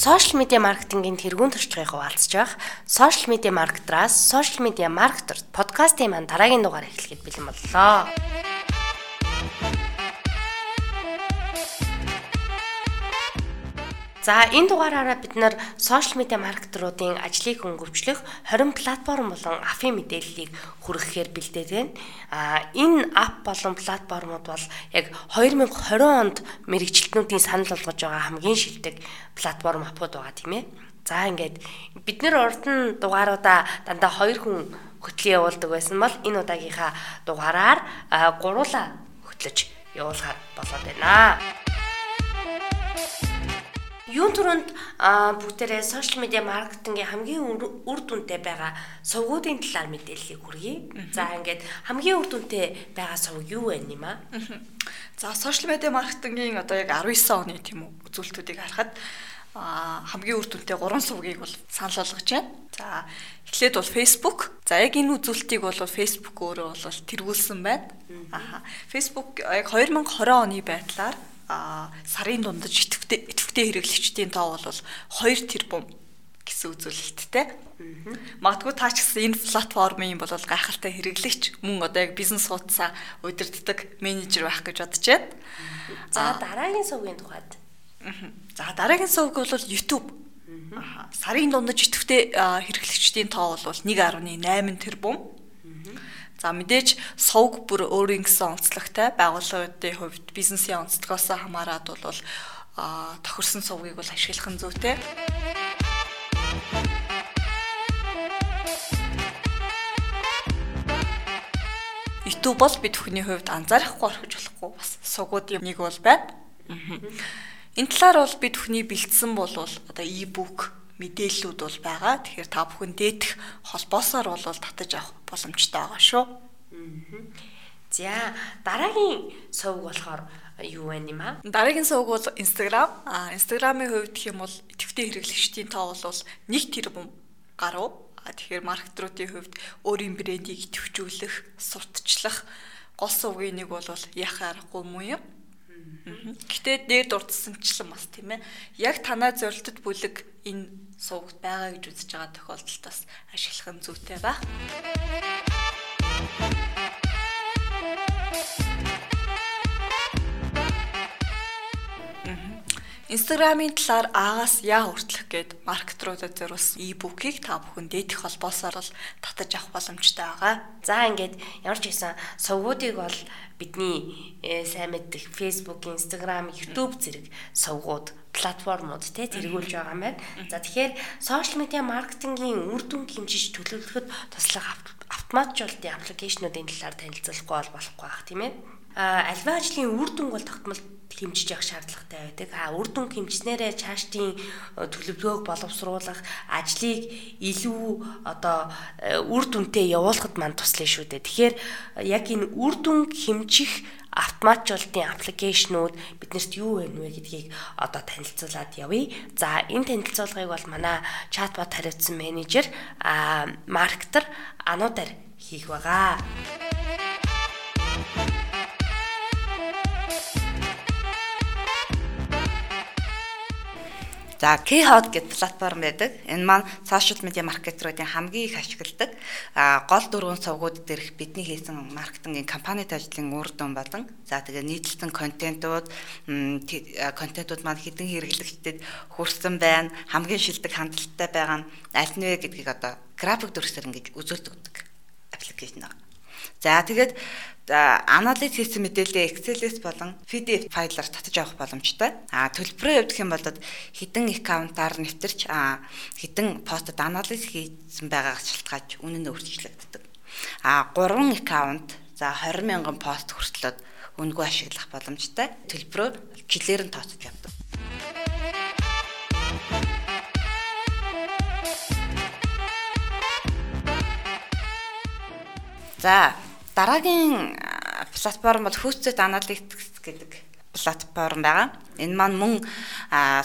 сошиал медиа маркетингийн тэргуун төрчгийг хуваалцж байх сошиал медиа маркетраас сошиал медиа маркетер подкастын маань дараагийн дугаар эхлэхэд бэлэн боллоо. За энэ дугаараараа бид нэр сошиал медиа маркетеруудын ажлыг хөнгөвчлөх 20 платформ болон афи мэдээллийг хүргэхээр бэлдээд байна. А энэ ап болон платформуд бол яг 2020 онд мэрэгчлэтнүүдийн санал болгож байгаа хамгийн шилдэг платформ апууд байгаа тийм ээ. За ингээд бид нэр урд нь дугааруудаа дандаа 2 хүн хөтлөө явуулдаг байсан бол энэ удаагийнхаа дугаараар гуруула хөтлөж явуулахар болоод байна. Юун түрүүнд бүгдээрээ сошиал медиа маркетингийн хамгийн үр дүнтэй байгаа сувгуудын талаар мэдээллийг хүргэе. За ингээд хамгийн үр дүнтэй байгаа сувг юу вэ юм аа? За сошиал медиа маркетингийн одоо яг 19 оны тийм үү үзүүлэлтүүдийг харахад а хамгийн үр дүнтэй 3 сувгийг бол санал болгож байна. За эхлээд бол Facebook. За яг энэ үзүүлэлтийг бол Facebook өөрөө бол тэргүүлсэн байна. Аха. Facebook яг 2020 оны байдлаар сарын дундаж идэвхтэй идэвхтэй хэрэглэгчдийн тоо бол 2 тэрбум гэсэн үзүүлэлттэй. Магадгүй та ч гэсэн энэ платформын бол гайхалтай хэрэглэгч мөн одоо яг бизнес хуудасаа удирддаг менежер байх гэж бодож байна. За дараагийн сувгийн тухайд. За дараагийн сувг бол YouTube. Сарын дундаж идэвхтэй хэрэглэгчдийн тоо бол 1.8 тэрбум. За мэдээж сувг бүр өөрийн гэсэн онцлогтой байгууллагын хувьд бизнесийн онцлогоос хамаарат бол тохирсон сувгийг бол ашиглах нь зүйтэй. YouTube бол бид бүхний хувьд анзаарахгүй орхиж болохгүй бас сугуудын нэг бол байна. Энэ талаар бол бид бүхний бэлдсэн бол одоо e-book мэдээллүүд бол байгаа. Тэгэхээр та бүхэн дээдх холбоосоор бол татаж авах боломжтой байгаа шүү. За дараагийн сувг болохоор юу вэ юм аа? Дараагийн сувг бол Instagram. А Instagram-ийн хувьд гэх юм бол идэвхтэй хэрэглэгчдийн тоо бол 1 тэрбум гаруй. А тэгэхээр маркетруудын хувьд өөрийн брендийг идэвхжүүлэх, сурталчлах гол сувгийн нэг бол яхаа аргагүй муу юм. Гэтэ дээр дурдсанчлан бас тийм ээ. Яг танаа зорилтод бүлэг энэ сувгт байгаа гэж үзэж байгаа тохиолдолд бас ашиглах нь зүйтэй ба. Инстаграмын талаар аагаас яа хүртлэх гээд маркетруудад зориулсан e-book-ийг та бүхэн дээдэх холбоосоор л татаж авах боломжтой байгаа. За ингээд ямар ч байсан сувгуудыг бол бидний э, сайн мэддэг Facebook, Instagram, YouTube зэрэг сувгууд платформуд те тэргүүлж байгаа юм байна. За тэгэхээр сошиал медиа маркетингийн үр дүн хэмжиж төлөвлөхөд туслах автоматжуулалтын аппликейшнуудын талаар танилцуулахгүй бол болохгүй бах тийм ээ. Альва ажлын үр дүнг бол тогтмол хэмжиж явах шаардлагатай байдаг. А үр дүн хэмжснээрээ цаашдын э, төлөвлөгөөг боловсруулах, ажлыг илүү одоо э, үр дүнтэй явуулахад манд туслая шүү дээ. Тэгэхээр яг энэ үр дүн хэмжих автоматжуулалтын аппликейшнууд биднэрт юу вэ нвэ гэдгийг одоо танилцуулаад явъя. За энэ танилцуулгыг бол манай чатбот хариуцсан менежер маркетер ануудаар хийх байгаа. За K-Hot гэдэг платформ байдаг. Энэ маань social media маркетеруудын хамгийн их ашигладаг гол дөрвөн сувгууд дээрх бидний хийсэн маркетингийн компанид ажлын үр дүн болон за тэгээ нийтлэлтэн контентууд контентууд маань хэдэн хэрэглэгчдэд хүрсэн байна. Хамгийн шилдэг хандлагатай байгаа нь аль нь вэ гэдгийг одоо график дүрсээр ингэж үзүүлдэг аппликейшн байна. За тэгээд анализ хийсэн мэдээлэлээ Excel-с болон PDF файлаар татаж авах боломжтой. А төлбөрийн хувьд гэх юм бол хідэн аккаунтаар нэвтэрч хідэн постод анализ хийсэн байгаагаас шалтгаалж үнэ нь өөрчлөгддөг. А 3 аккаунт за 20 мянган пост хүртлээд үнэгүй ашиглах боломжтой. Төлбөрөөр жилээр нь тооцож явдаг. За Дараагийн платформ бол Hosted Analytics гэдэг платформ байгаа. Энэ маань мөн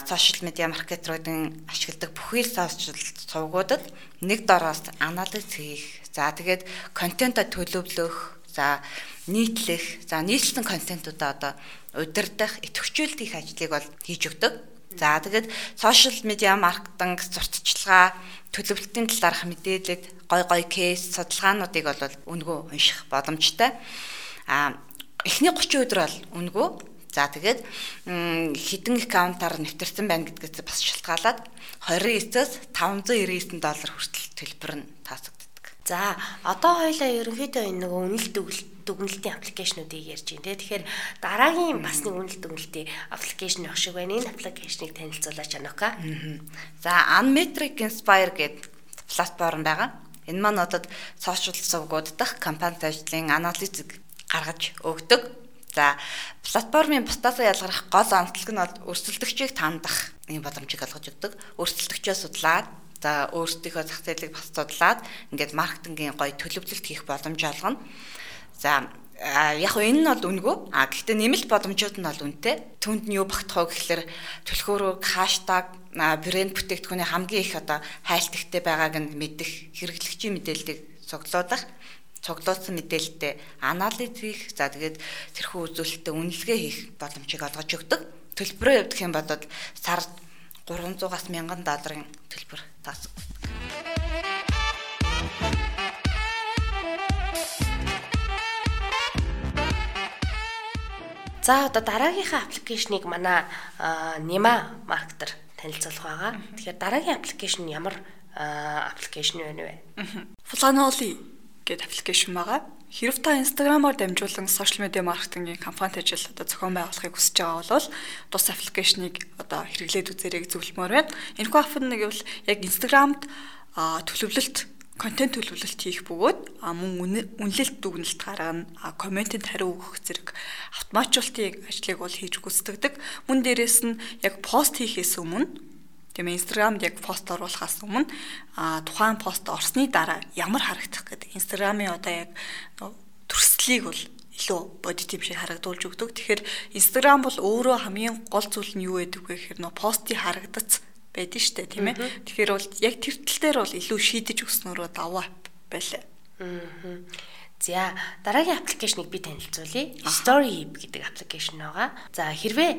сошиал медиа маркетеруудын ашигладаг бүхий л сошиал сувгуудад нэг дороос анализ хийх. За тэгээд контентоо төлөвлөх, за нийтлэх, за нийслэн контентуудаа одоо удирдах, идэвхжүүлэх ажлыг бол хийж өгдөг. За тэгээд сошиал медиа маркетинг, зурцчилгаа, төлөвлөлтийн талаарх мэдээлэл, гой гой кейс, судалгаануудыг бол үнгөө унших боломжтой. А эхний 30 өдөр бол үнгөө. За тэгээд хідэн аккаунтаар нэвтэрсэн байна гэдгээс бас шалтгаалаад 29-өөс 599 доллар хүртэл төлбөр нь таасагддаг. За одоо хоёлаа ерөнхийдөө энэ нөгөө үнэлт дүгнэлтийн аппликейшнуудыг ярьж байна. Тэгэхээр дараагийн бас нэг үнэлт дүгнэлтийн аппликейшн явах шиг байна. Энэ аппликейшнийг танилцуулаач Анока. За Unmetric Inspire гэдэг платформ байгаа. Энэ маань одоо сошиал сувгууд дах компанид ажлын анализыг гаргаж өгдөг. За платформын бусдаасаа ялгарх гол онцлог нь бол өрсөлдөгчийг тандах ийм боломжийг олгож өгдөг. Өрсөлдөгчөө судлаад за өөрсдийнхөө зах зээлийг бас судлаад ингээд маркетингийн гоё төлөвлөлт хийх боломж олгоно. За яг хөө энэ нь бол үнэгүй. А гэхдээ нэмэлт боломжууд нь бол үнэтэй. Түүнд нь юу багтах вэ гэхэлэр төлхөөрөг хаштаг брэнд бүтээгдэхүүний хамгийн их одоо хайлтгтэй байгааг нь мэдэх хэрэглэгчийн мэдээллийг цуглуулах цуглуулсан мэдээлэлтэй анализ хийх за тэгээд тэрхүү үзүүлэлтэд үнэлгээ хийх боломжийг олгож өгдөг. Төлбөрөө явуулах юм бол сард 300-аас 1000 долларын төлбөр таасагддаг. За одоо дараагийнхаа аппликейшнийг манай Нима маркетер танилцуулах байгаа. Тэгэхээр дараагийн аппликейшн ямар аппликейшн байна вэ? Flanoly гэдэг аппликейшн байгаа. Хэрв та Instagram-аар дамжуулан сошиал медиа маркетингийн компанид ажил одоо зохион байгуулахыг хүсэж байгаа бол тус аппликейшнийг одоо хэрэглээд үзээрэй зөвлөмөр байна. Энэхүү апп нь нэг бол яг Instagram-д төлөвлөлт контент төлөвлөлт хийх бөгөөд мөн үнэлэлт дүгнэлт гаргана комментэд хариу өгөх зэрэг автоматжуулалтын ажлыг бол хийж гүйцэтгэдэг. Мөн дээрэс нь яг пост хийхээс өмнө тийм Instagram-д яг пост оруулахаас өмнө тухайн пост орсны дараа ямар харагдах гэдэг Instagram-ын одоо яг төрслийг бол илүү бодит юм шиг харагдуулж өгдөг. Тэгэхээр Instagram бол өөрөө хамгийн гол зүйл нь юу байдаг вэ гэхээр нөө постыг харагдац байдэн штэ тийм ээ. Тэгэхээр бол яг тэр тал дээр бол илүү шийдэж өгснөөрөө даваа байлаа. Аа. За дараагийн аппликейшнийг би танилцуулъя. Story гэдэг аппликейшн байгаа. За хэрвээ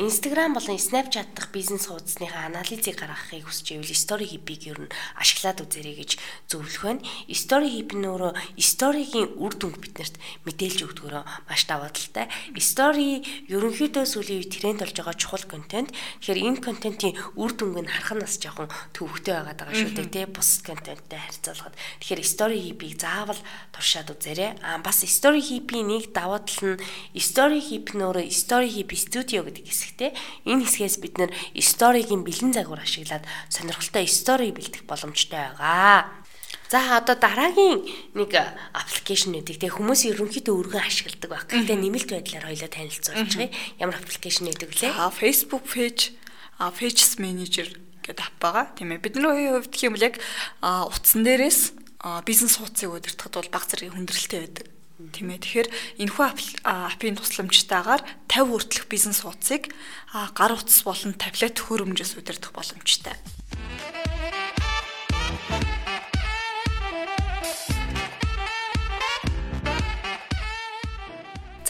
Instagram болон Snapchat дахь бизнес хуудасныхаа анализыг гаргахыг хүсч ивэл Story Hub-ыг ер нь ашиглаад үзээрэй гэж зөвлөх байна. Story Hub нь өөрөө story-гийн үр дүнг биднэрт мэдээлж өгдөгөрөө маш даваа талтай. Story ерөнхийдөө сүүлийн үе тренд болж байгаа чухал контент. Тэгэхээр энэ контентын үр дүнг нь харах нас жоохон төвөгтэй байгаад байгаа шүү дээ. Тэ бус контенттэй харьцуулахад. Тэгэхээр Story Hub-ыг заавал туршаад үзээрэй. Аа бас Story Hip-ийн нэг даваа тал нь Story Hip нөөрэ Story Hip Studio гэдэг хэсэгтэй. Энэ хэсгээс бид нэр story-гийн бэлэн загвар ашиглаад сонирхолтой story бэлдэх боломжтой байгаа. За одоо дараагийн нэг аппликейшнүүдийг тэг хүмүүс ерөнхийдөө өргөн ашигладаг баг. Гэхдээ нэмэлт байдлаар хоёлоо танилцуулж байгаа. Ямар аппликейшн гэдэг лээ? А Facebook page, а Pages Manager гэдэг ап байгаа. Тийм ээ. Бидний хувьд юм бол яг утсан дээрээс бизнес хуудсыг удирдахад бол баг зэргийн хүндрэлтэй байдаг. Тийм ээ. Тэгэхээр энэхүү аппийн тусламжтайгаар 50 хүртэлх бизнес хуудсыг гар утас болон таблет хөрөмжөөс удирдах боломжтой.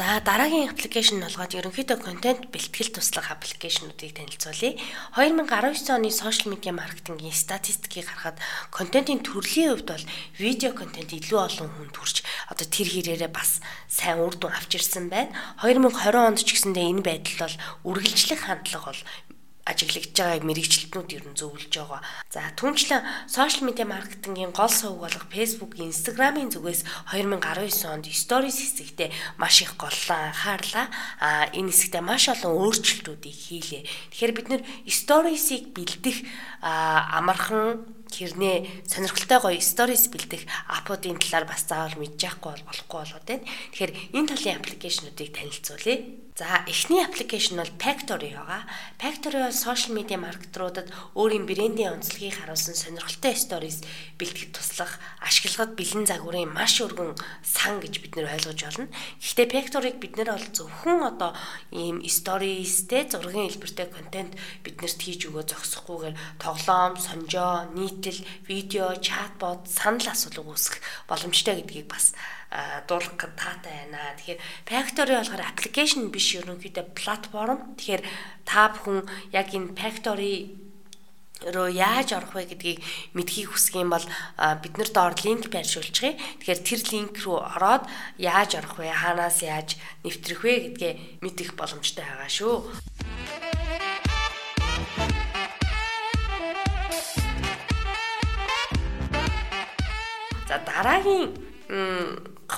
За дараагийн аппликейшн болгоод ерөнхийдөө контент бэлтгэл туслах аппликейшнуудыг танилцуулъя. 2019 оны сошиал медиа маркетингийн статистикийг харахад контентын төрлийн хувьд бол видео контент илүү олон хүнд хүрч одоо тэр хэрээрээ бас сайн үр дүн авч ирсэн байна. 2020 онд ч гэсэндээ энэ байдал бол үргэлжлэх хандлага бол ажиглагдж байгааг мэрэгчлэтнүүд ер нь зөвлөж байгаа. За түнчлэн сошиал медиа маркетингийн гол сувг болох Facebook, Instagram-ын зүгээс 2019 онд Stories хэсэгтээ маш их голлоо анхаарлаа. А энэ хэсэгтээ маш олон өөрчлөлтүүдийг хийлээ. Тэгэхээр бид нэр Stories-ийг бэлдэх амархан хэрнээ сонирхолтой гоё stories бэлдэх аппуудын талаар бас заавал мэдчихгүй бол болохгүй болоод байна. Тэгэхээр энэ талын аппликейшнуудыг танилцуулъя. За эхний аппликейшн бол Factory байгаа. Factory бол сошиал медиа маркетруудад өөрийн брендийн онцлогийг харуулсан сонирхолтой stories бэлтгэж туслах, ашиглагад бэлэн загварын маш өргөн сан гэж бид нэр ойлгож байна. Гэхдээ Factory-г бид нэр бол зөвхөн одоо ийм stories-тэй зургийн хэлбэртэй контент биднэрт хийж өгөө зогсохгүйгээр тоглоом, сонжоо, нийт нийтлэл, видео, чатбот, санал асуулга үүсгэх боломжтой гэдгийг бас дуулах таатай байна. Тэгэхээр Factory болохоор аппликейшн биш ерөнхийдөө платформ. Тэгэхээр та бүхэн яг энэ Factory руу яаж орох вэ гэдгийг мэдхийг хүсэх юм бол бид нар доор линк байршуулчихъя. Тэгэхээр тэр линк рүү ороод яаж орох вэ? Хаанаас яаж нэвтрэх вэ гэдгээ мэдэх боломжтой байгаа шүү. За дараагийн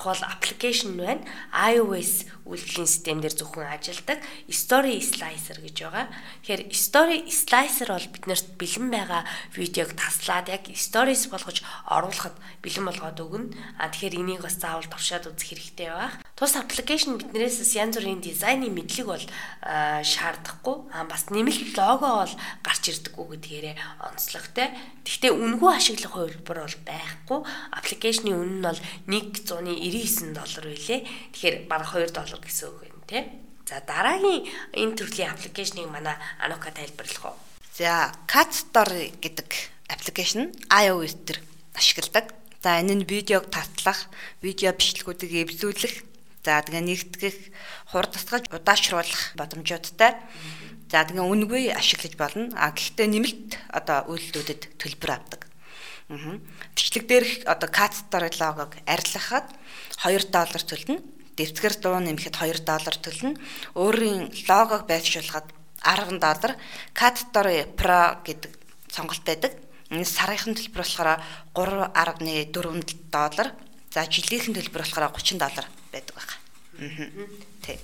гол аппликейшн байна. iOS үйлдвэрлэлийн систем дээр зөвхөн ажилдаг Story Slicer гэж байгаа. Тэгэхээр Story Slicer бол биднэрт бэлэн байгаа видеог таслаад яг stories болгож оруулахад бэлэн болгоод өгнө. А тэгэхээр энийг бас заавал туршаад үзэх хэрэгтэй байх. Тус аппликейшн биднээс янз бүрийн дизайны мэдлэг бол шаардахгүй. А бас нэмэлт лого бол гарч ирдэггүй гэдгээрээ онцлогтой. Гэхдээ үнгүй ашиглах хувилбар бол байхгүй. Аппликейшны үнэ нь бол 199 доллар байлээ. Тэгэхээр бараг 2 доллар гэсэн үг байна тий. За дараагийн энэ төрлийн аппликейшнийг манай Анука тайлбарлах уу? За Cat Store гэдэг аппликейшн iOS дээр ашигладаг. За энэ нь видеог татлах, видео бичлэгүүдийг эвлүүлэх За тэгээ нэгтгэх, хурдсгаж удаашруулах боломжуудтай. За тэгээ үнгүй ашиглаж болно. А гэхдээ нэмэлт одоо үйлдэлүүдэд төлбөр авдаг. Аа. Бичлэг дээрх одоо кастер логог арилгахад 2 доллар төлнө. Дэвтгэр дуу нэмэхэд 2 доллар төлнө. Өөрийн логог байршуулахад 10 доллар. Кастер Pro гэдэг сонголт байдаг. Энэ сарынхын төлбөр болохоор 3.4 доллар. За жилийнхэн төлбөр болохоор 30 доллар байдаг байна. Аа. Тэг.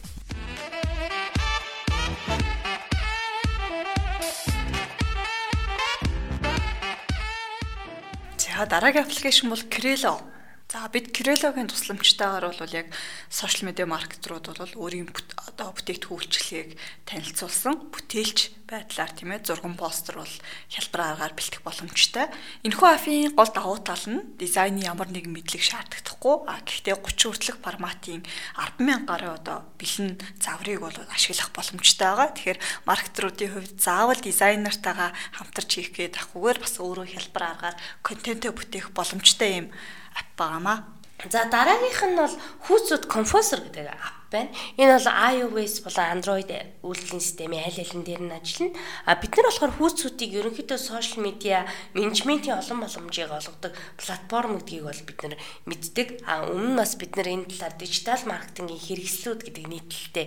За дараагийн аппликейшн бол Crelo. За бид Крелогийн тусламжтайгаар бол яг сошиал медиа маркетрууд бол өөрийн одоо бүтээгдэхүүн үйлчлэгийг танилцуулсан бүтээлч байдлаар тийм ээ зурган постэр бол хялбар аргаар бэлтгэх боломжтой. Энэхүү афийн гол давуу тал нь дизайны ямар нэгэн мэдлэг шаардлагатахгүй. А гэхдээ 30 хүртэлх форматын 100000 гаруй одоо бэлэн заврыг бол ашиглах боломжтой байгаа. Тэгэхээр маркетруудын хувьд заавал дизайнертайгаа хамтарч хийх гээд ахгүйгээр бас өөрөө хялбар аргаар контентөө бүтээх боломжтой юм ап байгаамаа. За дараагийнх нь бол хүүцүүд Composer гэдэг ап байна. Энэ бол iOS болон Android үйлдвэрлэлийн системийн аль алин дээр нь ажиллана. А бид нар болохоор хүүцүүдийг ерөнхийдөө сошиал медиа менежментийн олон боломжийг олгодог платформ гэдгийг бол бид нар мэддэг. А өмнө нь бас бид нар энэ талаар дижитал маркетингийн хэрэгслүүд гэдэг нийтлэлтэй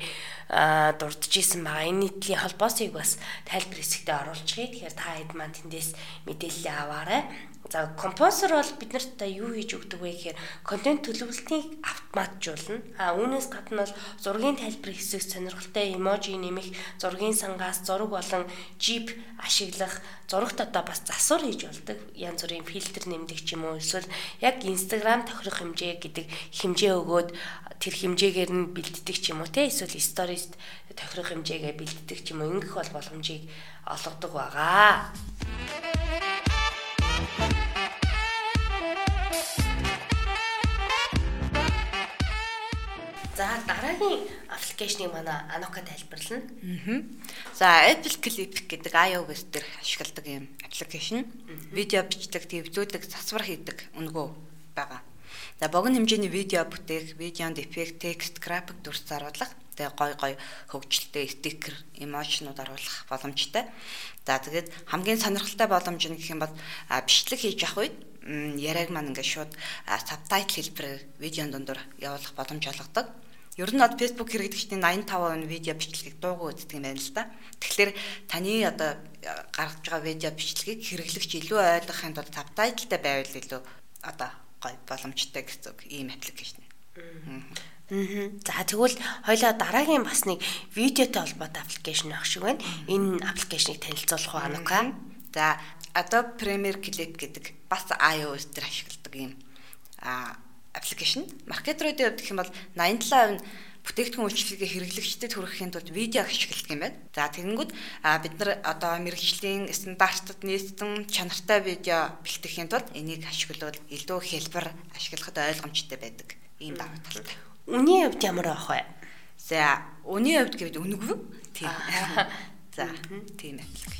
дурдж исэн байгаа. Энэ нийтлийн холбоосыг бас тайлбар хэсэгтээ оруулчихъя. Тэгэхээр та хэд маань тэндээс мэдээлэл аваарай. За композер бол биднэрт та юу хийж өгдөг вэ гэхээр контент төлөвлөлтийг автоматжуулна. А үүнээс гадна бол зургийн тайлбар хэсэг сонирхолтой эможи нэмэх, зургийн сангаас зураг болон жип ашиглах, зурагт одоо бас засвар хийж болдог. Янз бүрийн фильтр нэмдэг ч юм уу эсвэл яг Instagram тохирох хэмжээ гэдэг хэмжээ өгөөд тэр хэмжээгээр нь бэлддэг ч юм уу те эсвэл stories тохирох хэмжээгээ бэлддэг ч юм уу ингэх бол боломжийг олгодог байгаа. За дараагийн аппликейшнийг манай Anoka тайлбарлана. Аа. За Apple Clip гэдэг iOS дээр ашигладаг юм аппликейшн. Видео бичлэг, твлүүлэг, засвар хийдэг өнгөө байгаа. За богино хэмжээний видео бүтээх, видеонд эффект, текст, график дүрс заруулах, тэгээ гой гой хөгжилтэй стикер, эможнууд оруулах боломжтой. За тэгээд хамгийн сонирхолтой боломж нь гэх юм бол бичлэг хийж явах үед яриаг маань ингээд шууд сабтайтл хэлбэрээр видеон дундуур явуулах боломж олгодог. Ер нь одоо Facebook хэрэглэгчдийн 85% видео бичлэгийг дуугүй үздэг юм байна л да. Тэгэхээр таны одоо гаргаж байгаа видео бичлэгийг хэрэглэгч илүү ойлгохын тулд сабтайтлтай байвал илүү одоо гоё боломжтой гэсэн үг ийм аппликейшн. Аа. За тэгвэл хоёлаа дараагийн бас нэг видеотой холбоотой аппликейшн авах шиг байна. Энэ аппликейшнийг танилцуулах уу Анука? За Adobe Premiere Clip гэдэг бас iOS дээр ашигладаг юм. А аппликейшн. Маркетеруудын хувьд гэх юм бол 87% нь бүтээгдэхүүн үйлчлэгээ хэрэглэгчдэд хүрэхийн тулд видео ашигладаг юм байна. За тэгэнгүүт бид нар одоо мэрэгжлийн стандартад нийцсэн чанартай видео бэлтгэхийн тулд энийг ашиглавал илүү хэлбэр ашиглахад ойлгомжтой байдаг. Ийм давуу талтай. Үний хувьд ямар байх вэ? За, үний хувьд гэвэл үнэгүй. Тийм. За, тийм атлаг.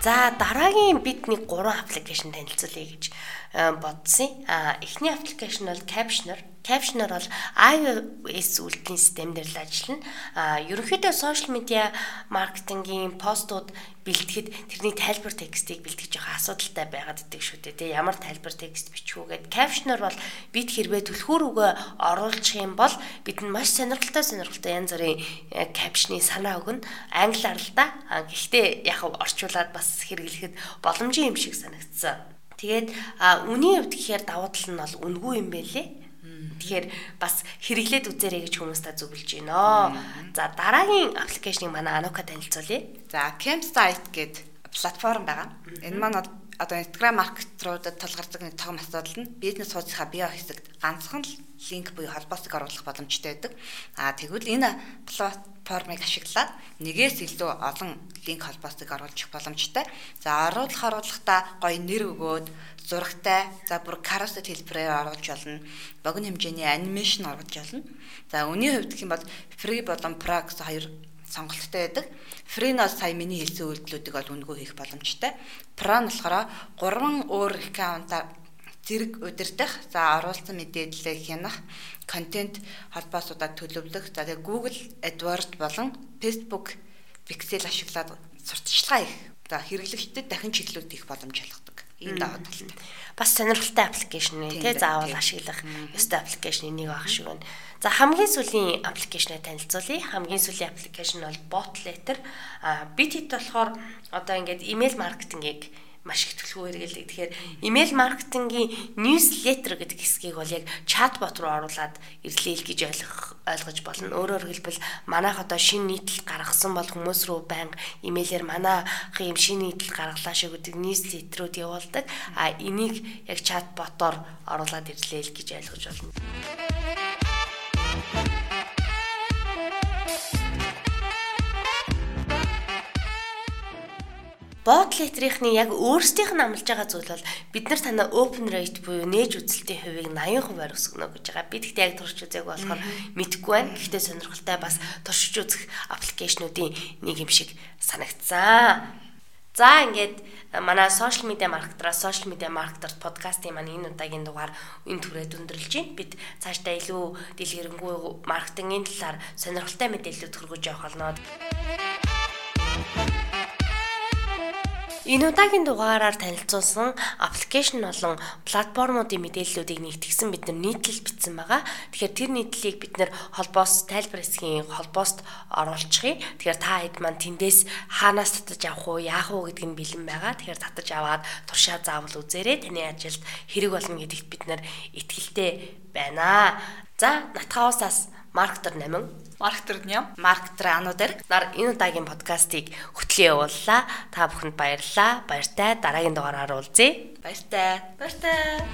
За дараагийн бид нэг гурван аппликейшн танилцуулъя гэж э, бодсон. А эхний аппликейшн бол Captioner. Captioner бол iOS үйлдвэрлэлийн системээр л ажиллана. А ерөнхийдөө сошиал медиа маркетингийн постууд бэлтгэхэд тэрний тайлбар текстийг бэлтгэж байгаа асуудалтай байгаад идэг шүү дээ. Тэ ямар тайлбар текст бичих үү гэд Captioner бол бид хэрвээ түлхүүр үгээ оруулах юм бол бид нь маш сонирхолтой сонирхолтой янз бүрийн caption-ы санаа өгнө. Англиар л да. Гэхдээ яг орчуулад бас хэрэглэхэд боломжийн юм шиг санагдсан. Тэгээд үний хувьд гэхээр давуу тал нь бол үнгүй юм байлээ. Тэгэхээр бас хэрэглээд үзээрэй гэж хүмүүстээ зөвлөж байна. За дараагийн аппликейшнийг манай Анука танилцуулъя. За Campsite гэдэг платформ байгаа. Энэ маань одоо Instagram маркетруудад тулгардаг нэг том асуудал нь бизнес хуудасынхаа био хэсэгт ганцхан линк буюу холбоосыг оруулах боломжтой байдаг. Аа тэгвэл энэ платформыг ашиглаад нэгээс илүү олон линк холбоосыг оруулах боломжтой. За оруулах оруулахдаа гоё нэр өгөөд зурагтай за бүр карусет хэлбэрээр оруулж болно. Богино хэмжээний анимашн оруулж болно. За үний хувьд гэх юм бол free болон pro гэсэн хоёр сонголттой байдаг. Free-ноос сая миний хэлсэн үйлдэлүүдийг бол үнэгүй хийх боломжтой. Нь болохоор 3 өөр аккаунтаар зэрэг удирдах, за оруулсан мэдээлэл хянах, контент холбоосуудаа төлөвлөх, за тэгээ Google AdWords болон Facebook Pixel ашиглаад сурталчилгаа хийх. За хэрэглэгчдэд дахин чиглэлүүд хийх боломж олгодог. Ийм даваа талтай. Бас сонирхолтой аппликейшн нэ тий заавал ашиглах ёстой аппликейшны нэг баг шиг байна. За хамгийн сүүлийн аппликейшнээ танилцуулъя. Хамгийн сүүлийн аппликейшн бол Botletter. А хэд болохоор одоо ингээд имэйл маркетингийг маш их төлхөө хэрэгэлдэг. Тэгэхээр email маркетингийн newsletter гэдэг хэсгийг бол яг чатбот руу оруулаад ирлээл гэж ойлгох ойлгож болно. Өөрөөр хэлбэл манайх одоо шинэ нийтлэл гаргасан бол хүмүүс рүү байнга имэйлээр манайхын юм шинэ нийтлэл гаргалаа шиг гэдэг newsletter-ууд явуулдаг. А энийг яг чатботоор оруулаад ирлээл гэж ойлгож болно. Бот литрийнхний яг өөрсдийнх нь амлаж байгаа зүйл бол бид нар танаа open rate буюу нээж үзэлтийн хувийг 80%-аар өсгөнө гэж байгаа. Би тэгтээ яг турш үзээг болохоор мэдэхгүй байна. Гэхдээ сонирхолтой бас туршиж үзэх аппликейшнуудын нэг юм шиг санагдсан. За ингээд манай сошиал медиа маркетера сошиал медиа маркетер подкастын маань энэ удаагийн дугаар энэ түрээд өндөрлж байна. Бид цаашдаа илүү дэлгэрэнгүй маркетингийн талаар сонирхолтой мэдээлэлүүд хүргэж явах болно. Энэ удаагийн дугаараар танилцуулсан аппликейшн болон платформуудын мэдээллүүдийг нэгтгэсэн бид нар нийтлэл бичсэн байгаа. Тэгэхээр тэр нийтлэлийг бид нар холбоос тайлбар хэсгийн холбоост оруулчихъя. Тэгэхээр та хэд маань тэндээс хаанаас татаж авах уу, яах уу гэдг нь бэлэн байгаа. Тэгэхээр татаж аваад туршаа заавал үзээрэй. Таны ажилд хэрэг болно гэдэгт бид нар итгэлтэй байна. За, Натхаусаас маркетер 8 Марк Трням, Марк Транодер нар энэ удаагийн подкастыг хөтлөө явууллаа. Та бүхэнд баярлалаа. Баяртай. Дараагийн дугаараар уулзъя. Баяртай. Баяртай.